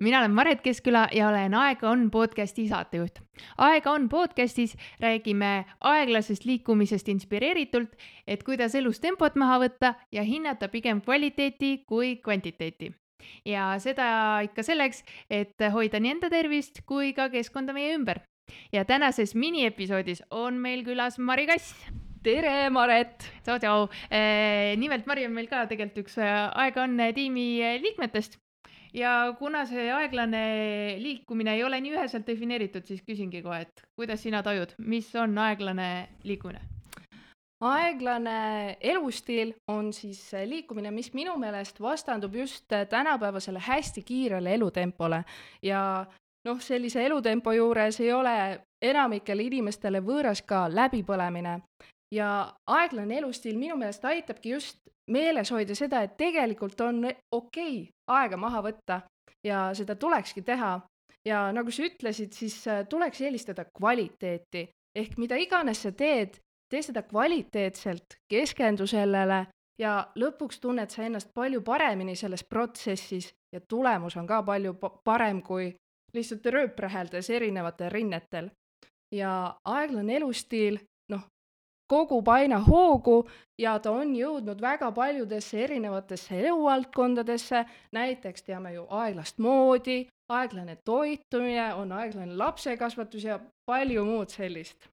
mina olen Maret Keskküla ja olen Aega on podcasti saatejuht. aega on podcastis räägime aeglasest liikumisest inspireeritult, et kuidas elus tempot maha võtta ja hinnata pigem kvaliteeti kui kvantiteeti. ja seda ikka selleks, et hoida nii enda tervist kui ka keskkonda meie ümber. ja tänases miniepisoodis on meil külas Mari Kass tere, Maret! tšau, tšau! nimelt Mari on meil ka tegelikult üks Aega on tiimi liikmetest ja kuna see aeglane liikumine ei ole nii üheselt defineeritud, siis küsingi kohe, et kuidas sina tajud, mis on aeglane liikumine? aeglane elustiil on siis liikumine, mis minu meelest vastandub just tänapäevasele hästi kiirele elutempole ja noh, sellise elutempo juures ei ole enamikele inimestele võõras ka läbipõlemine ja aeglane elustiil minu meelest aitabki just meeles hoida seda, et tegelikult on okei okay aega maha võtta ja seda tulekski teha. ja nagu sa ütlesid, siis äh, tuleks eelistada kvaliteeti ehk mida iganes sa teed, tee seda kvaliteetselt, keskendu sellele ja lõpuks tunned sa ennast palju paremini selles protsessis ja tulemus on ka palju parem kui lihtsalt rööpräheldes erinevatel rinnetel. ja aeglane elustiil kogub aina hoogu ja ta on jõudnud väga paljudesse erinevatesse eluvaldkondadesse, näiteks teame ju aeglast moodi, aeglane toitumine, on aeglane lapsekasvatus ja palju muud sellist.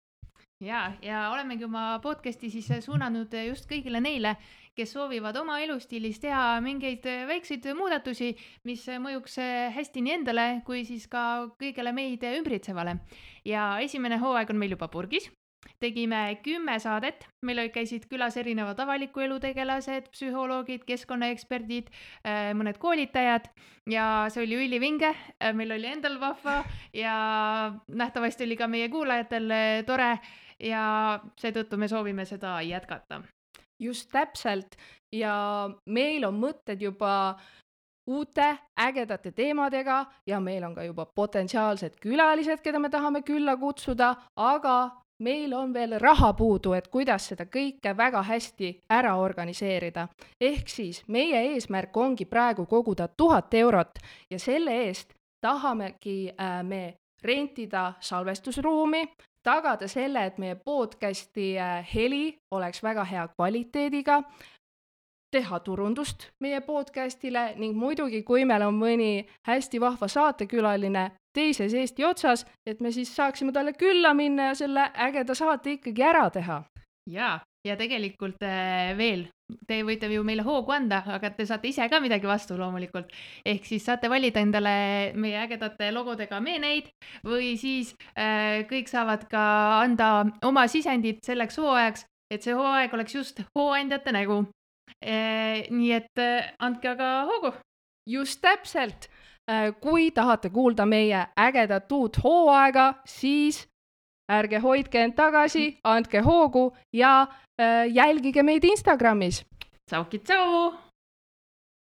ja, ja olemegi oma podcast'i siis suunanud just kõigile neile, kes soovivad oma elustiilis teha mingeid väikseid muudatusi, mis mõjuks hästi nii endale kui siis ka kõigele meid ümbritsevale. ja esimene hooaeg on meil juba purgis tegime kümme saadet, meil olid, käisid külas erinevad avaliku elu tegelased, psühholoogid, keskkonnaeksperdid, äh, mõned koolitajad. Ja see oli ülivinge, äh, meil oli endal vahva ja nähtavasti oli ka meie kuulajatel äh, tore. Ja seetõttu me soovime seda jätkata. just täpselt. Ja meil on mõtted juba uute ägedate teemadega ja meil on ka juba potentsiaalsed külalised, keda me tahame külla kutsuda, aga meil on veel raha puudu, et kuidas seda kõike väga hästi ära organiseerida. ehk siis meie eesmärk ongi praegu koguda tuhat eurot ja selle eest tahamegi äh, me rentida salvestusruumi, tagada selle, et meie podcasti äh, heli oleks väga hea kvaliteediga, teha turundust meie podcastile ning muidugi, kui meil on mõni hästi vahva saatekülaline teises Eesti otsas, et me siis saaksime talle külla minna ja selle ägeda saate ikkagi ära teha. ja, ja tegelikult äh, veel, te võite ju meile hoogu anda, aga te saate ise ka midagi vastu loomulikult. ehk siis saate valida endale meie ägedate logodega meeneid või siis äh, kõik saavad ka anda oma sisendit selleks hooajaks, et see hooaeg oleks just hooandjate nägu e,. nii et äh, andke aga hoogu. just täpselt kui tahate kuulda meie ägedat uut hooaega, siis ärge hoidke end tagasi, andke hoogu ja äh, jälgige meid Instagramis. tšauki, tšau!